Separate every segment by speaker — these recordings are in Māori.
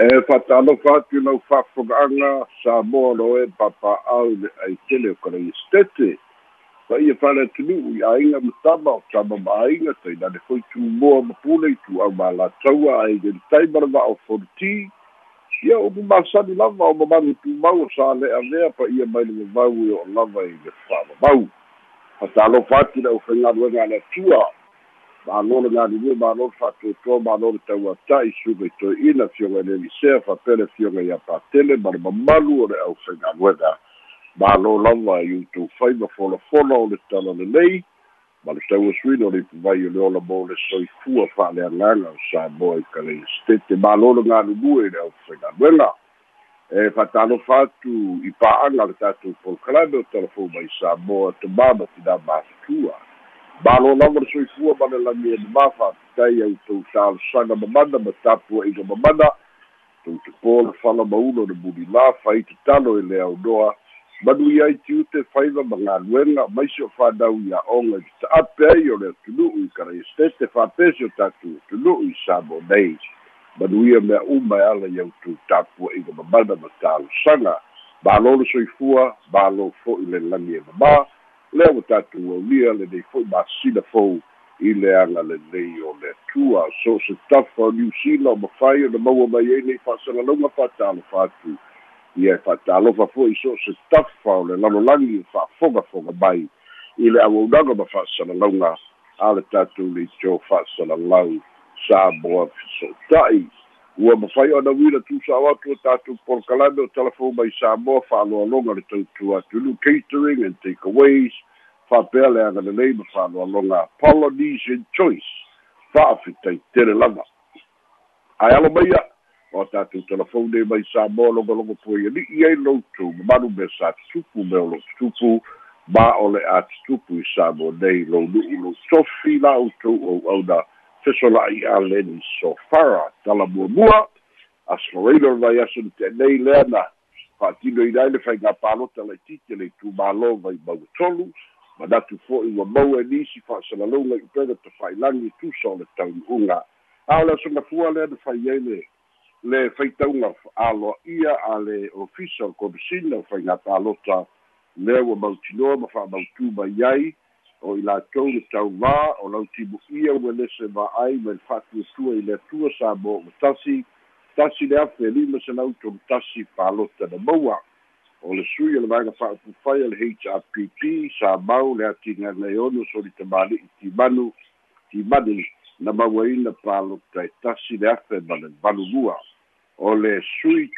Speaker 1: e fa'atalofa atu lau fa'afoga'aga samoa loe papa'au le aitele o kaleiestete fa ia fa'aleatunu'u i aiga matama o tama ma'aiga taina le foi tumoa ma pule i tu'au malataua aiga li taimalama o forti ia umu masani lava o mamalu tumau o sa le'alea pa ia mai le vavau e o lava i e le fa'amamau fa'atalofa atu le ʻaufaigaluega a le atua ma'alolo galiliu ma'alolo fa'atoatoa ma'alolo tauata'i suga itoe'ina fioga i lelisea faapele fioga iā patele ma le mamalu o le ʻaufaigaluega malo lava e iutou fai ma folafola o le tala lelei ma le tauasuina o le ipuvai o le ola mo le soifua fa'aleagaga o saboa i kalei stete mālō le galulue i le ʻaufaigaluega e fa'atalofa atu i pa'aga le tatou polkalame o talafou mai saboa tomā ma tinā mafitua malo lava le soifua ma le lagi e namā faatatai au tou talosaga mamana ma tapu aiga mamana tou tepō le fala maulo le mulilā fai tatalo e le aunoa manui ai tiute faiva ma galuega maisi o fanau iaʻoga i tataape ai o le atunu'u i karaiestete faapesi o tatou atunu'u i samonei manuia mea uma e ala i autou tapuaʻiga mamana ma talosaga mālō le soifua mālō fo'i le lagi e mamā lea ua tatou aulia lenei fo'i masina fou i leaga lelei o le atua so se tafa o niusila o mafai ona maua mai ai nei fa'asalalauga fa'atalofa atu ia e fa'atalofa fo'i so se tafa o le lalolagi o fa'afogafoga mai i le auaunaga ma fa'asalalauga a le tatou leitio fa'asalalau sa moa fesoota'i ua mafai ona uila tusao atu o tatou polokalame o telefon mai samoa fa'aloaloga le tautu atulu catering and takeaways fa'apea leaga lelei ma fa'aloaloga polynesian choice fa'afitaitele lava ae alo maia o tatou telefon nei mai moa logologo poi ali'i ai loutou mamalu me sa tutupu me o lou tutupu ma o le a tutupu i mo nei lou nu'u lou tofi la outou ou auna fesola'i a leni sofara talamuamua asloailo lai aso na te'anei lea na fa'atino ina ai e le faigā palota laitiiti le itumālō vai mauatolu manatu fo'i ua mau e nisi fa'asalalou lai upega tafa'ailagi tusa o le taunu'uga a o le asonafua lea na fai ai le le faitauga aloa ia a le ofisa o komisina o faigā palota lea ua mautinoa ma fa'amautū mai ai o i latou le tauvā o lau timu'ia ua e lese va'ai ma le fa'atuatua i le atua sa mo matasi tasi tasi le afe e lima se lau tasi palota na maua o le sui o le vaega fa'apufai a le hpp sa mau le atigagae ono solitamāli'i timanu timani na mauaina palota e tasi le afe ma le valulua o le sui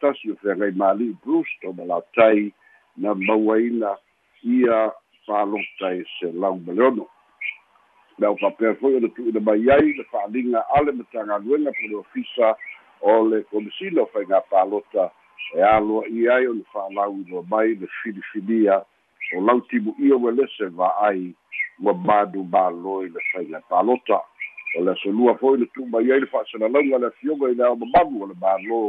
Speaker 1: tasi o feagai māli'i bruce toma latai na mauaina ia fālota ai se lau maleono me au papea foi ona tu'uina mai ai le fa'aliga ale ma tagaluega po le ofisa o le komisina o faigā pālota e aloa i ai ona faalau fa'alauiloa mai le filifilia o lautimu'ia ua lese va'ai ua i le faiga pālota o le asolua foi le tu'umai ai le fa'asalalauga le afioga i le aomamalu o le mālō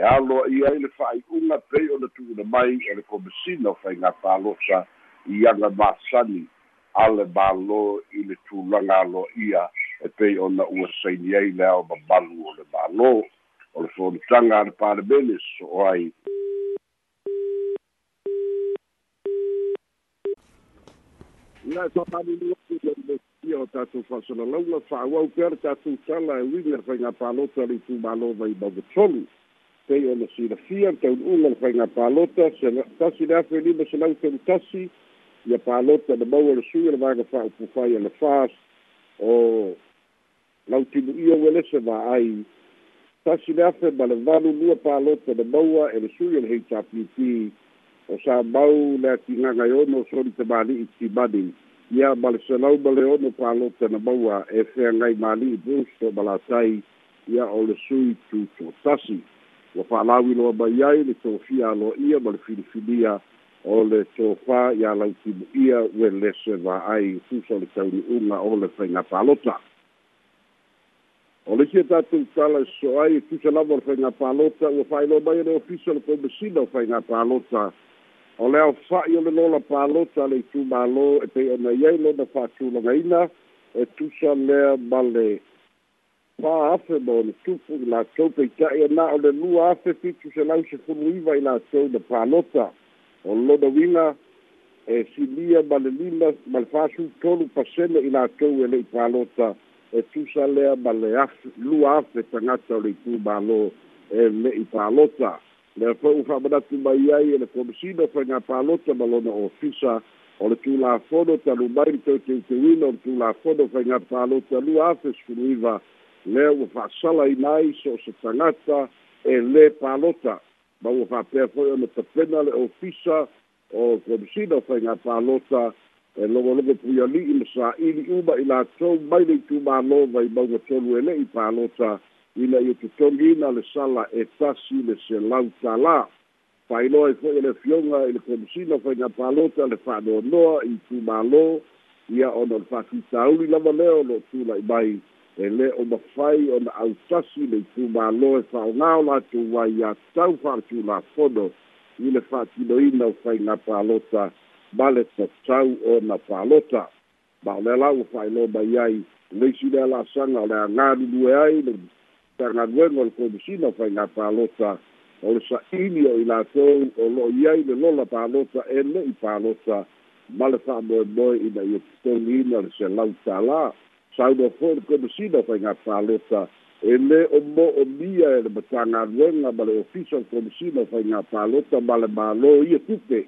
Speaker 1: e aloa i ai le fa'ai'uga pei ona tu'uina mai e le komisina o faigā pālota i aga masani a e le mālō e i le tulaga aloa aloa'ia e pei ona ua saini ai le ao babalu o le mālō o le fonotaga a le palemene so'o ai na faapalilioti o tatou fa'asalalauga fa'auau pea le tatou tala e uiga le faiga palota le itumālova i mauvotolu pei ona silafia le taunu'uga le faiga palota se le afe e lima selau telu tasi ia palota de maua le sui lavaga fa'aupufai a le fas o lautinu'ia ua lese va'ai tasi le afe ma le valu lua palota na maua e le sui o le heitapipi o sa mau le atigaga e ono soli te mali'i timani ia ma le selau ma le ono palota na maua e feagai mali'i busto ma latai ia o le sui tuto tasi ua fa'alauiloa mai ai le tofia aloa ia ma le o le tofā iā lautimuia ua lese vāai susa o le tauniʻuga o le faigapa alota o le isia tatou tala e soso ai e tusa lava o le faigapa alota ua faailoa mai a le ofisa o le komasina o faigapa alota o le aofaʻi o le lola palota le itumālō e pei ona i ai lona faatulagaina e tusa lea ma le pā afe mo le tupu i latou peitaʻi anā o le lua afe fitu selau sefulu iva i latou na palota o uiga e eh, silia ma le lima ma le fasutolu pasene i latou e le'i palota e eh, tusa lea ma eh, le afe lua afe tagata o le itu mālō e le'i palota le afa'u fa'amanatu mai ai e le komasina faiga palota ma lona ofisa o le tulafono talu mai le teuteuteuina o le tulafono faiga palota lua afe sefuluiva lea ua fa'asalaina ai so o se tagata e lē palota ma ua fa'apea fo'i ona tafena le ofisa o komisina o faiga palota e logologo puiali'i ma sā'ili uma i latou mai e le itumālova i mauga tolu ele'i palota ina ia totogiina le sala e tasi le selau tālā failoa ai fo'i o le fioga i le komisina o faiga palota le fa'anoanoa i tumālō ia ona o le fa'atitauli lava lea o lo'o tula'i mai e lē o mafai ona autasi le itumālo e fa'aogao latou ai iā tau fa'aletulafono i le fa'atinoina o faigā pālota ma le tatau ona pālota ma o le alau ua fa'ailoa mai ai leisi le alasaga o le agalulue ai le tagaluega o le komisina o faigā pālota o le sa'ili o i latou o lo'i ai le lola pālota e le'i pālota ma le fa'amoemoe ina ia totoniina le selau tālā saudo for ko do sida fa nga fa leta e le o mo o mia e le batanga luenga ba le ofiso ko do sida fa nga fa leta ba le ba lo ia tupe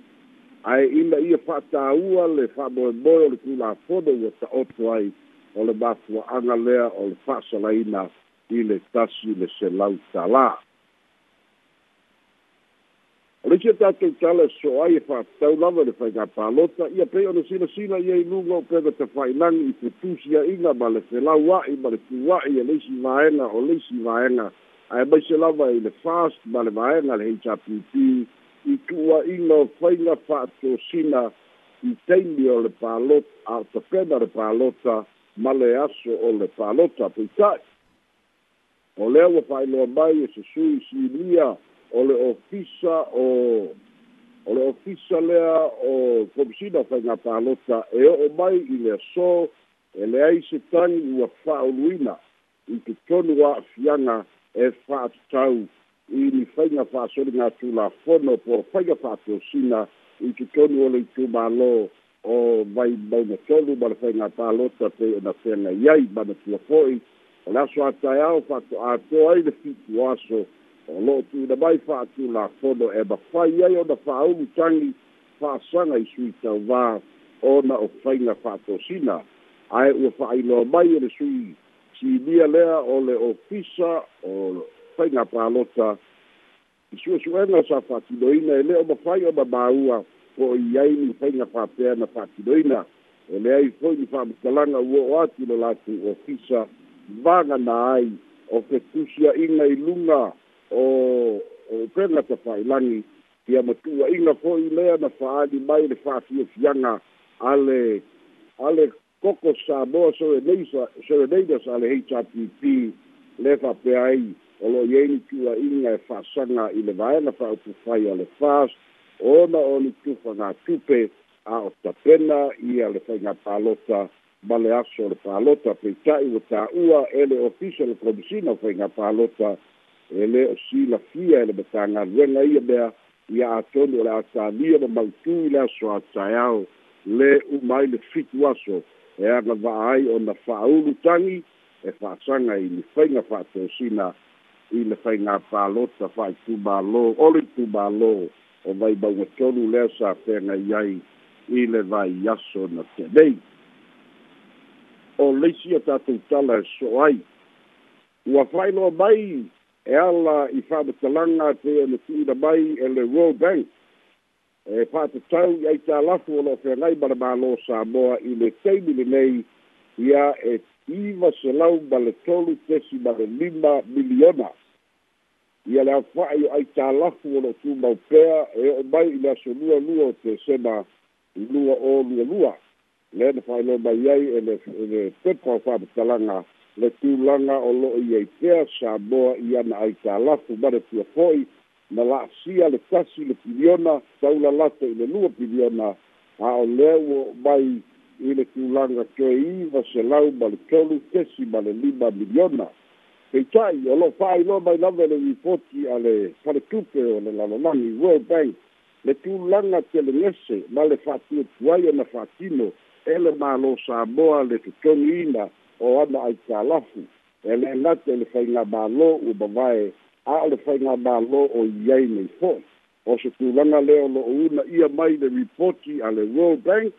Speaker 1: ai ina ia fa ta ua le fa bo bo le ku la fo do ia ta otu ai o le ba fu anga lea o le fa sala ina i le tasi le se lau ta la Ora ki ta ke tala so ai fa e ta u lava le fa ga pa lota ia pe ona sina sina ia i lunga o pe ga ta fai lang i te tusia inga ma le fela ua i ma le tua i le si vaena o le si vaena a e baise lava i le fast ma le vaena le hei tapiti i tua inga o fai nga fa to sina i teimi o le pa lota a ta fena le pa lota ma le aso o le pa lota pe tai o lewa fai loa mai e se sui si lia o le ofisa o o le ofisa lea o komisina faiga palota e o'o mai i le aso e leai se tagi ua fa'aoluina i ke tonu a'afiaga e fa'atatau i ni faiga fa'asoliga tulafono poa faiga fa'ateosina i ke tonu o le itumālō o mai mauna tolu ma le faiga palota pei ona feagai ai ma na tua fo'i o le aso ataeao fa ato'ato ai le fitu aso o lo'o tuina mai fa atulafono e mafai ai ona fa'aulu tagi fa'asaga i sui tauvā ona o faiga fa'atosina ae ua fa'ailoa mai ele sui silia lea o le ofisa o faiga palota i suʻesuʻega sa fa'atinoina e lē o mafai o mamāua po i ai ni faiga fa'apea na fa'atinoina e leai fo'i ni fa'amakalaga ua o atu lo latou ofisa na ai o fetusiaʻiga i lunga o o ta fa'ailagi ia matua'ina fo'i lea na faali mai le fa'afiafiaga ale ale koko samoa soenei sa soeneina sa le hpp le fa'apea ai o lo'o iai ni tu'a'iga e fa'asaga i le vaega fa'aufufai a le fas ona o ni tufagatupe a o tapena ia le faiga palota ma le aso o le palota peitaʻi ua tā'ua e le ofisa komisina o faiga palota ele o si la fia ele bata na venga ia bea ia atono la sabia ba mautu la so atayao le u mai le fitu aso e a la vaai o na faulu tangi e faasanga i ni fainga fato sina i le fainga palota fai tubalo ole tubalo o vai ba e tonu le sa fenga iai i le vai yaso na tebei o leisi a tatou tala e so ai ua fai loa mai e ala i whaamatalanga te e me tūra mai e le World Bank. E pāta tau i ai tā lafu o lo whea ngai mara mālo sā moa i le teimile nei ia e iwa se lau ma le tolu tesi ma le lima miliona. Ia le awhae o ai tā lafu o lo tū mau pēa e o mai i nasa lua lua te sema lua o lua lua. Lēna whae lo mai iai e le tepo a whaamatalanga lua le tulaga o lo'o iai pea sa moa i ana ai talafu maretua fo'i na la'asia le tasi le piliona taulalato i le lua piliona a o lea ua o mai i le tulaga keiva selau ma le tolu tesi ma le lima miliona peita'i o lo'o fa'ailoa mai lava le ripoti a le paletupe o le lalolagi world bank le tulaga telegese ma le fa'atuatu ai ona fa'atino e le mālo sa moa le totogiina o ana ai kalafu e le ngate le whainga mālo u bavae a le whainga mālo o iei nei fō o se tūlanga leo lo una ia mai le ripoti a le World Bank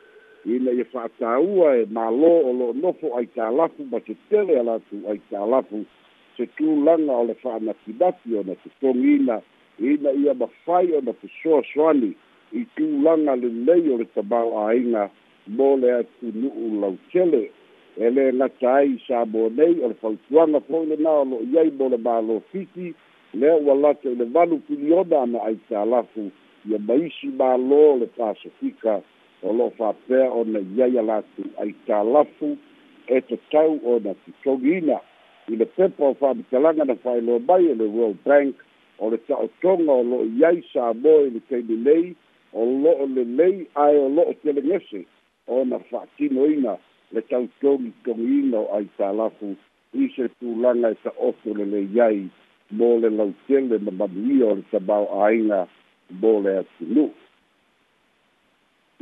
Speaker 1: i nei e whātāua e mālo o lo nofo ai kalafu ma se tele alatu ai kalafu se tūlanga o le whāna kidati o na se tōngina i na ia mawhai o na pusoa swani i tūlanga le nei o le tabau a inga mō le atu nuu lau tele e lē lata ai sa mo nei o le fautuaga fo'i lenā o lo'o iai mo le malofisi lea ua lata i le valu piliona ana aisalafu ia maisi mālō le pasifika o lo'o faapea ona iai a latou aisalafu e tatau ona totogiina i le pepa o fa'amatalaga na fa'ailoa mai e le world bank o le ta'otoga o lo'o iai sa mo i le taimi nei o lo'o lelei ae o lo'o telegese ona fa'atinoina le tau tōngi tōngi ino ai tā lafu i se tūlanga e sa oto le le iai mō le lau tele ma mamu o le sa bau ainga mō le atunu.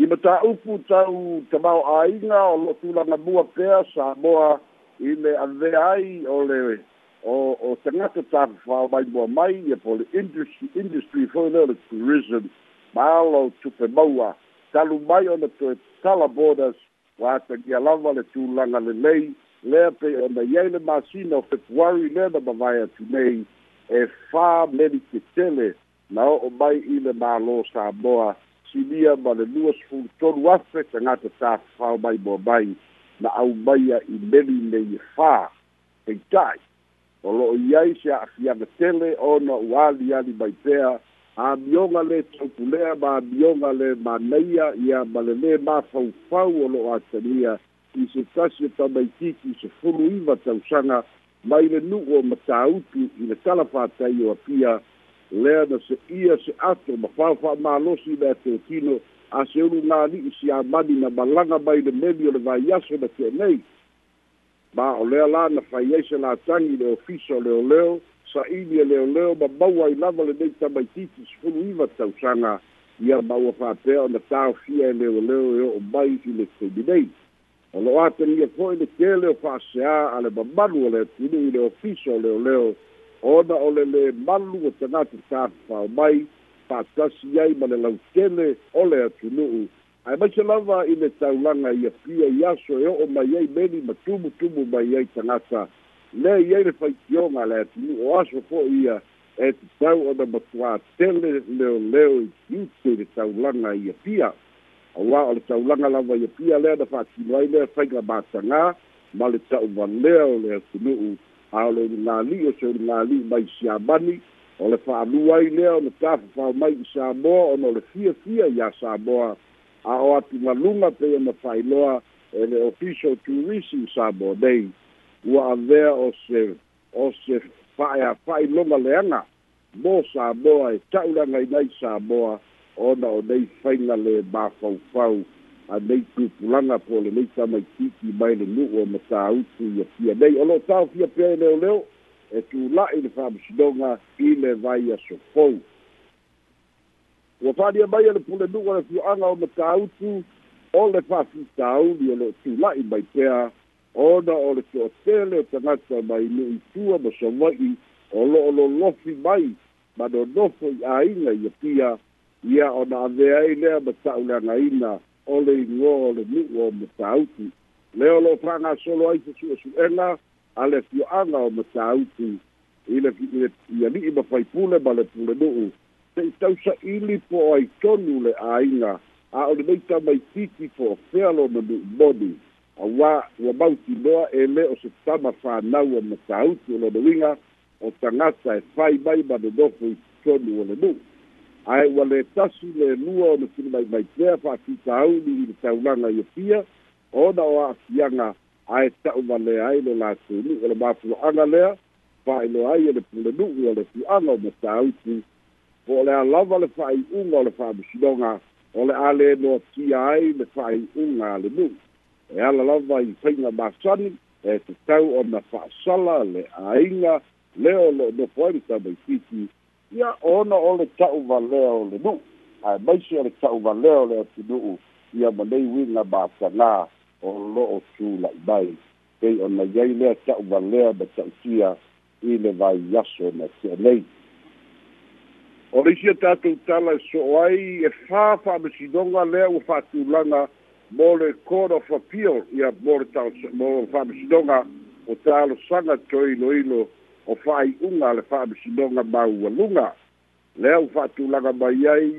Speaker 1: I ma tā upu tau ta bau ainga o lo tūlanga mua pēa sa moa i le ave ai o le o o te ngata tā whao mai mua mai e po le industry, industry for the tourism ma alo tupe maua talu mai ona toe tala borders ua atagia lava le tulaga lelei lea pei ona iai le masina o februari lea na mavae atu nei e fā meli tetele na o'o mai i le mālō samoa silia ma le lua sefulu tolu afe tagata tafafao mai moa mai na aumaia i meli nei e fā peita'i o lo'o i ai se a'afiaga tele ona ua aliali mai pea amioga le taupulea ma amioga le manaia ia ma lelē mafaufau o lo'o atalia i se tasi o tamaitiki se fulu iva tausaga mai le nu'u o matāutu i le talafātai o apia lea na se ia se ato ma faofa'amālosi le atotino a se ulu siamani na malaga mai le meli o le vaiaso na te'enei ma o lea la na fai ai se latagi i le ofisa o leoleo sa'ili e leoleo ma maua i lava le nei tamaitiiti sefulu iva tausaga ia maua fa'apea ona taofia e leoleo e o'o mai i le taimi nei o lo'o atagia fo'i le tele o fa'aseā a le mamalu o le atinu i le ofisa o leoleo ona o le lē malu o tagata tafao mai fa'atasi ai ma le lautele o le atunu'u ae maise lava i le taulaga ia pia i aso e o'o mai ai meli ma tumutumu mai ai tagata le i ai le faitioga le atinu o aso fo'i ia e tatau ona matuā tele leoleo i tiute i le taulaga ia pia auā o le taulaga lava ia pia lea na fa'atino ai lea faiga matagā ma le ta'uvalea o le atunu'u a o le uligāli'i o se uligāli'i mai siamani o le fa'alū ai lea ona tafafao mai i samoa ona o le fiafia iā samoa a o atu galuga pei ona fa'ailoa e le official turisi i samoa nei ua avea o se o se fa'ea fa'ailoga leaga mo samoa e ta'ulaga inai samoa ona o nei faiga le mafaufau a nei tupulaga po lenei tamaitiki mai le nu'u o matāutu ia fia nei o lo'o taofia pea e leoleo e tula'i le fa'amasinoga i le vai asofou ua fa'alia mai e le pulenu'u o le fio'aga o matāutu o le fa'afitauli o lo'o tula'i mai pea ona o le toʻatele o tagata mai nui tua ma saua'i o lo'o lolofi mai ma nonofo i āiga ia pia ia ona avea ai lea ma ta'uleagaina o le igoa o le nu'u o matāutu lea o lo'o fa'agasolo ai susu'esu'ega a le fio'aga o matāutu i le i ali'i mafaipule ma le pulenu'u se'i tausa'ili po o aitonu le āiga a o lenei tamaitiiti po o lona nu'u moni auā ua mautiloa e lē o se tama fanau ana sautu o lona uiga o tagata e fai mai ma nonofo i totonu o le nuu ae ua lē tasu le lua ona silumaimaipea fa'afitauli i le taulaga ia pia ona o a'afiaga ae ta'umalea ai lo latou nu'u o le mafulo'aga lea fa'ailoa ai e le pulenu'u o le tu'aga o matāutu po o le a lava le fa'ai'uga o le fa'amasinoga o le a lē noatia ai le fa'ai'uga a le nu'u e ala lava i faiga masani e tatau ona fa'asala le aiga lea o lo'o nofo ai le taumaisiti ia ona o le ta'uvalea o le nu'u ae maisi o le ta'uvalea o le atunu'u ia ma nei uiga mātagā o lo'o tula'i mai pei ona iai lea ta'uvalea ma ta'utia i le vaiaso na fe'anei o le isia tatou tala e so'o ai e fā fa'amasinoga lea ua fa'atulaga mo le kora whapio ia mo le tau mo whamisinonga o tālo sanga to ilo ilo o whai unga le whamisinonga maua lunga. Lea u whatulaga mai ai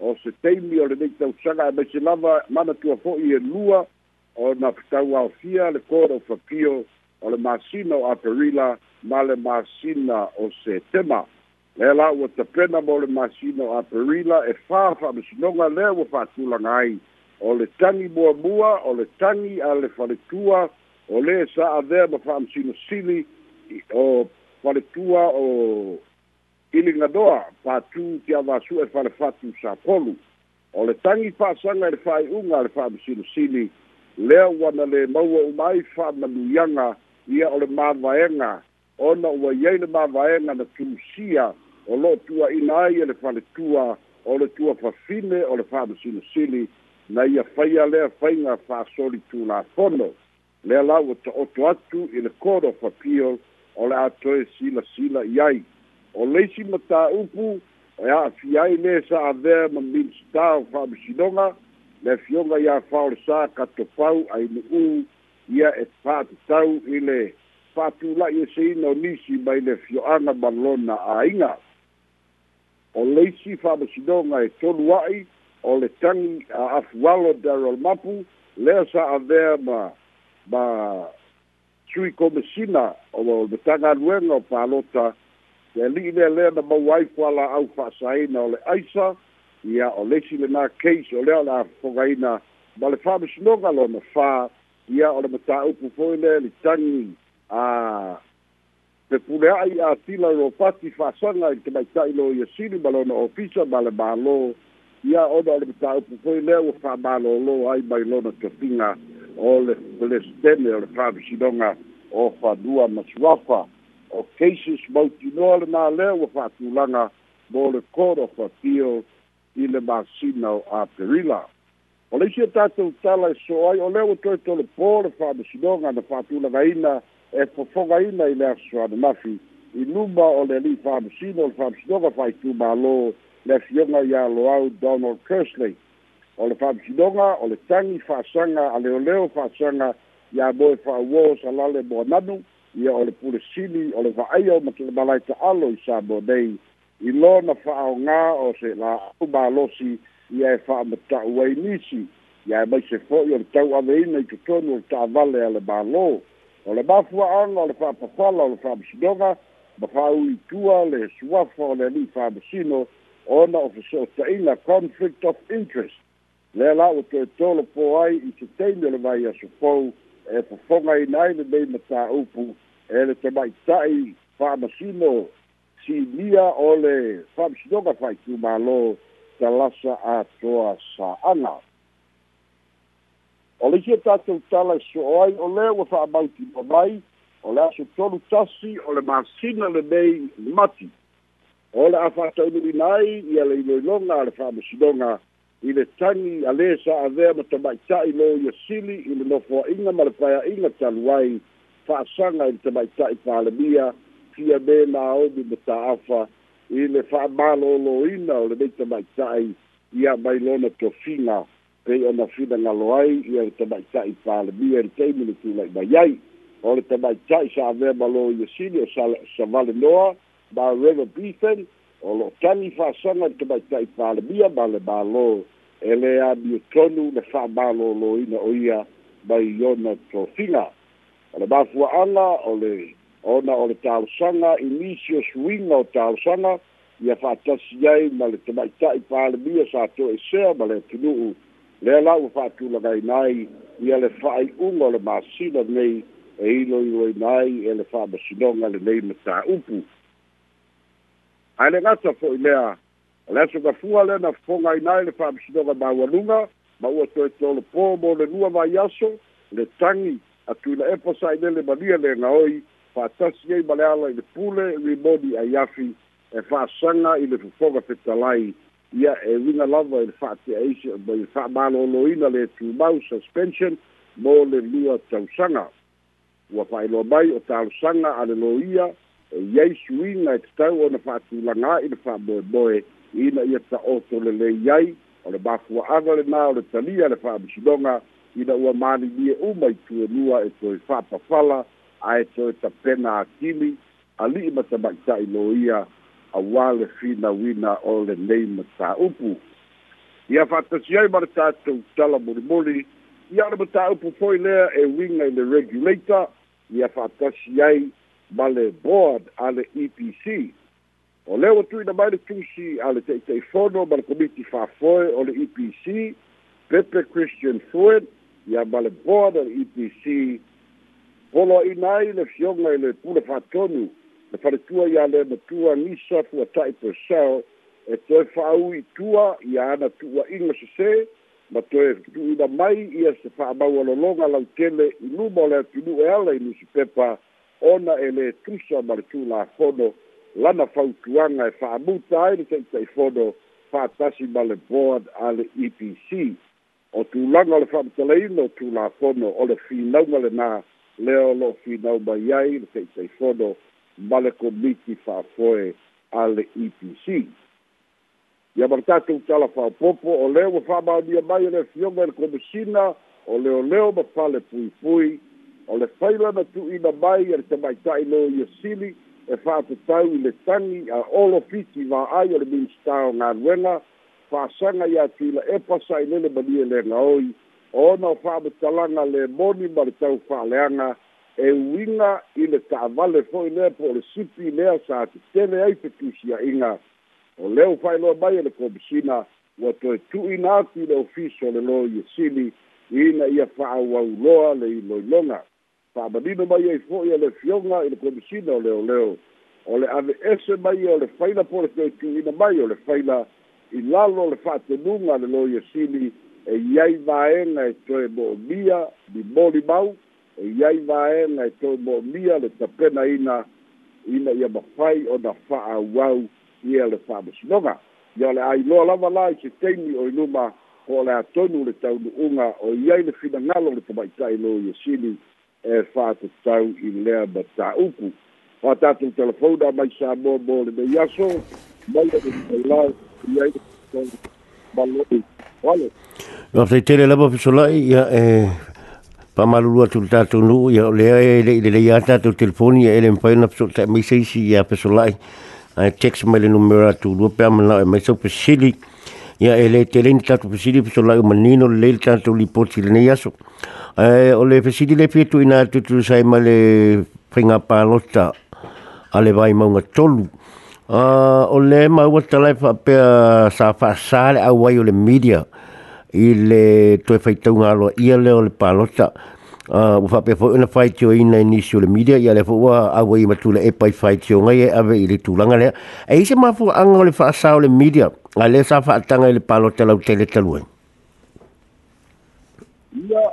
Speaker 1: o se teimi o le nei tau sanga e lava mana tua fo'i e lua o na pitau le kora o whapio o le masina o aperila ma le masina o se tema. Lea la ua tapena mo le masina o aperila e whā whamisinonga lea ua whatulaga ai. o e e le tagi muamua o le tagi a le faletua o lē sa'avea ma fa'amasinosili o faletua o iligadoa patū te e falefatu sapolu o le tagi fa'asaga i le fa'ai'uga a le fa'amasinosili lea ua na lē maua uma ai fa'amanuiaga ia o le mavaega ona ua iai le mavaega na tusia o lo'o tua'ina ai e le faletua o le tua fafine o le fa'amasinosili na ia faia lea faiga fa'asoli tulafono lea la ua to'oto atu i le court of appeal o le e, a toe silasila i ai o leisi matāupu e a'afia ai le sa avea ma minsta o fa'amasinoga le afioga iā fa'ole sa katopau ainu'u ia e fa'atatau i le fa'atula'i eseina o nisi mai le fio'aga ma lona āiga o leisi fa'amasinoga e tolu a'i o le tangi a afualo Mapu lea sa'avea ma ma sui komesina o le tagaluega o palota e ali'i lea lea na mau ai kuala'au fa'asaina o le aisa ia o lesi lenā case o lea o le afofogaina ma le fa'amasinoga lona fā ia o le matā'upu foi lea litagi a pepulea'i atila ro pati fa'asaga i le tamaita'i lo ia sili ma lona ofisa ma le mālō ia ona o le mataupu foi lea ua fa'amālōlō ai mai lona tofiga o le plestene o le fa'amasinoga o fanua masuafa o cases mautinoa le mālea ua fa'atulaga mo le court of appeal i le masina o aperila o le isi a e tatou tala e so ai o lea ua toe tolepō le fa'amasinoga na fa'atulagaina e fofogaina i le asoana mafi i luma o le alii fa'amasino o le fa'amasinoga fa'aitumālō fa lesioga iā loau donald kersley o le fa'amasinoga o le tagi fa'asaga a leoleo fa'asaga iā moe fa'auō salale moananu ia o le pulesili o le fa'aia o malai i nei i lona fa'aaogā o se la'au malosi ia e fa'amata'u ai nisi ia e maise fo'i o le tau'aveina i totonu o le ta'avale a le mālō o le mafua'aga o le le ona o feso'ataʻiga conflict of interest Le la ua toetolo po ai i se taimi o le vai asopou e fofoga ina ai lenei matāupu e le tamaʻitaʻi fa'amasino sinia o le fa'amasinoga fa'aitumālō talasa atoa sa'aga o le isia tatou tala e so'o ai o lea ua fa'amautinoa mai o le aso tolu tasi o le masina lenei mati o le a fa'ataunu'i na ai ia le iloiloga a le fa'amasinoga i le tagi a lē sa'avea ma tama'ita'i lo ia sili i le nofoa'iga ma le paeā'iga talu ai fa'asaga i le tama'ita'i palemia fia me naomi ma ta'afa i le fa'amālōlōina o lenei tama'ita'i ia mai lona tofiga pei ona finagalo ai ia le tama'ita'i palemia i le taimi le tula'i mai ai o le tama'ita'i sa'avea ma lo ia sili o sa savale noa sa mauega pifen o lo'o tagi sanga ke ba palemia ma le mālō e lē amie tonu le fa'amālōlōina o ia mai ona tofiga o le mafua'aga o le ona o le tausaga i nisi o suiga o tausaga ia fa'atasi ai ma le tamaita'i palemia sa to esea ma le tunu'u lea la ua fa'atulagaina ai ia le fa'ai'uga o le masina nei e iloiloina ai e le fa'amasinoga lenei ma ae le gata fo'i lea le gafua lea na fofogaina ai le fa'amasinoga maualuga ma ua toetolo pō mo le lua vaiaso le tagi atuila epa sa'ilele malia le gaoi fa'atasi ai ma le ala i le pule rimoni ai afi e fa'asaga i le fofoga fetalai ia e uiga lava i le fa'ateaisi mai le fa'amalōlōina le tumau suspension mo le lua tausaga ua fa'ailoa mai o talosaga a le lō ia e ia i suiga e tatau ona fa'atulaga a'i le fa'amoemoe ina ia ta'oto lelei ai o le mafua'aga lenā o le talia le fa'amisinoga ina ua malilie uma e e e i tuenua e toe fa'apafala ae toe tapena akili ali'i ma tama'ita'i lo ia auā le finauina o lenei ma tā'upu ia fa'atasi ai ma le tatou tala molimoli ia ole ma tā'upu fo'i lea e uiga i le regulator ia fa'atasi ai ma le board a le EPC. O le o tui na mai le tusi a le tei tei fono ma le komiti fa foe o le EPC, Pepe Christian Fuen, ia ma le board a le EPC, polo i nai le fionga i le pule fatonu, le faretua ia le matua nisa fua tai per sao, e toe whaau i tua i ana tua inga se se, ma toe tu ina mai ia se whaamau alolonga lau tele i lumo le atunu e ala i nisi pepa, ona e lē tusa ma le tulafono lana fautuaga e fa'amuta ai le taʻitaʻifono fa'atasi ma le board a le epc o tulaga o le fa'amatalaina e o tulafono o le finauga lenā lea o lo'o finau mai ai le taʻitaʻifono ma le komiti fa'afoe a le epc ia ma le tatou talafaopopo o lea ua fa'amaonia mai e le fioga i e le komisina o leoleo ma pale puipui o le faila na tu'uina mai e le tamaita'i lo ia sili e fa'atatau i le tagi a olo fiti va'ai o le minista o galuega fa'asaga iā tuila e pasa i lele malie lega oi o ona o fa'amatalaga le moni ma le tau fa'aleaga e uiga i le ta'avale fo'i lea po o le sipi lea sa tetele ai fetusia'iga o leu u fa'ailoa mai e le komisina ua toe tu'uina atu i le ofiso o le lo ia sili ina ia fa'aauauloa le iloiloga fa'amanino mai ai fo'i e le fioga i le komisina o leoleo o le ave ese mai o le faila po le fetu'uina mai o le faila i lalo o le fa'atenuga le lo iesili e iai vaega e toe mo'omia ni molimau e iai vaega e toe mo'omia le tapenaina ina ia mafai ona fa'aauau ia le fa'amasinoga ia o le ailoa lava la i se taimi o i luma o le atonu le taunu'uga o iai le finagalo le tamaita'i lo iesili e fa'atatau i lea ma tā'upu o a tatou telefona mai sa moamo
Speaker 2: lenei aso mai alau i ai maloi ale o faitaitele lava fesola'i ia e pa'amalulu atu le tatou nu'u ia o lea e le'i lelei a tatou telefoni ia e le mafaina fesootaʻi maisa isi ia fesola'i ae text mai le numero atulua pea manao e maisau pesili ia e lē telei ni tatou pesili fesola'i o manino lelei le tatou lipoti lenei aso Ai, eh, o le fesidi le pietu ina tutu sai ma le pringa pālota a le vai maunga tolu. Uh, o le maua talai whapea sa whasale au wai o le media i le toe whaitau ngā loa ia leo le pālota. Uh, o whapea fo una whai tio ina inisi o le media i ale fo ua au wai matu le epai whai tio ngai e ave i le tūlanga lea. E ise mafu anga o le whasa o le media a le sa whaatanga i le pālota lau tele taluai.
Speaker 1: Yeah.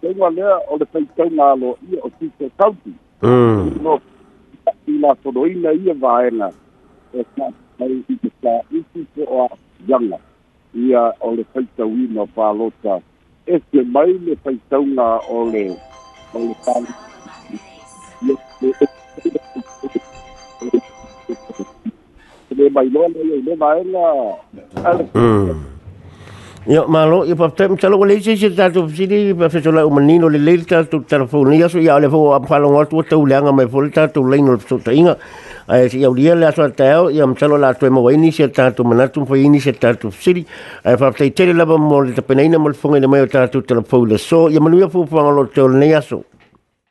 Speaker 1: tenga lea o le pai tau ngā lo mm. i o tīte kauti. I la toro y i a vāenga e ka pai i te kā iti o a yanga i a o le pai tau i no pālota. es que mai le pai tau ngā o le o le pāni. Mm. E le mai lona i le vāenga.
Speaker 2: Mm. Ya malo ya pa tem chalo le si ta tu si ni pa fe chola u manino le le ta tu telefon ya so ya le fo am falo ngot wo tu langa me fo ta tu leino so ta inga ai e, si ya uria e, e, le so ta yo ya am chalo la tu mo wa ni si ta tu mana tu fo ni si ta tu si ai pa te tele la ba mo le ta pena ina mo fo ngi le mo ta tu telefon le so ya manu ya fo fo ngot tu le ya so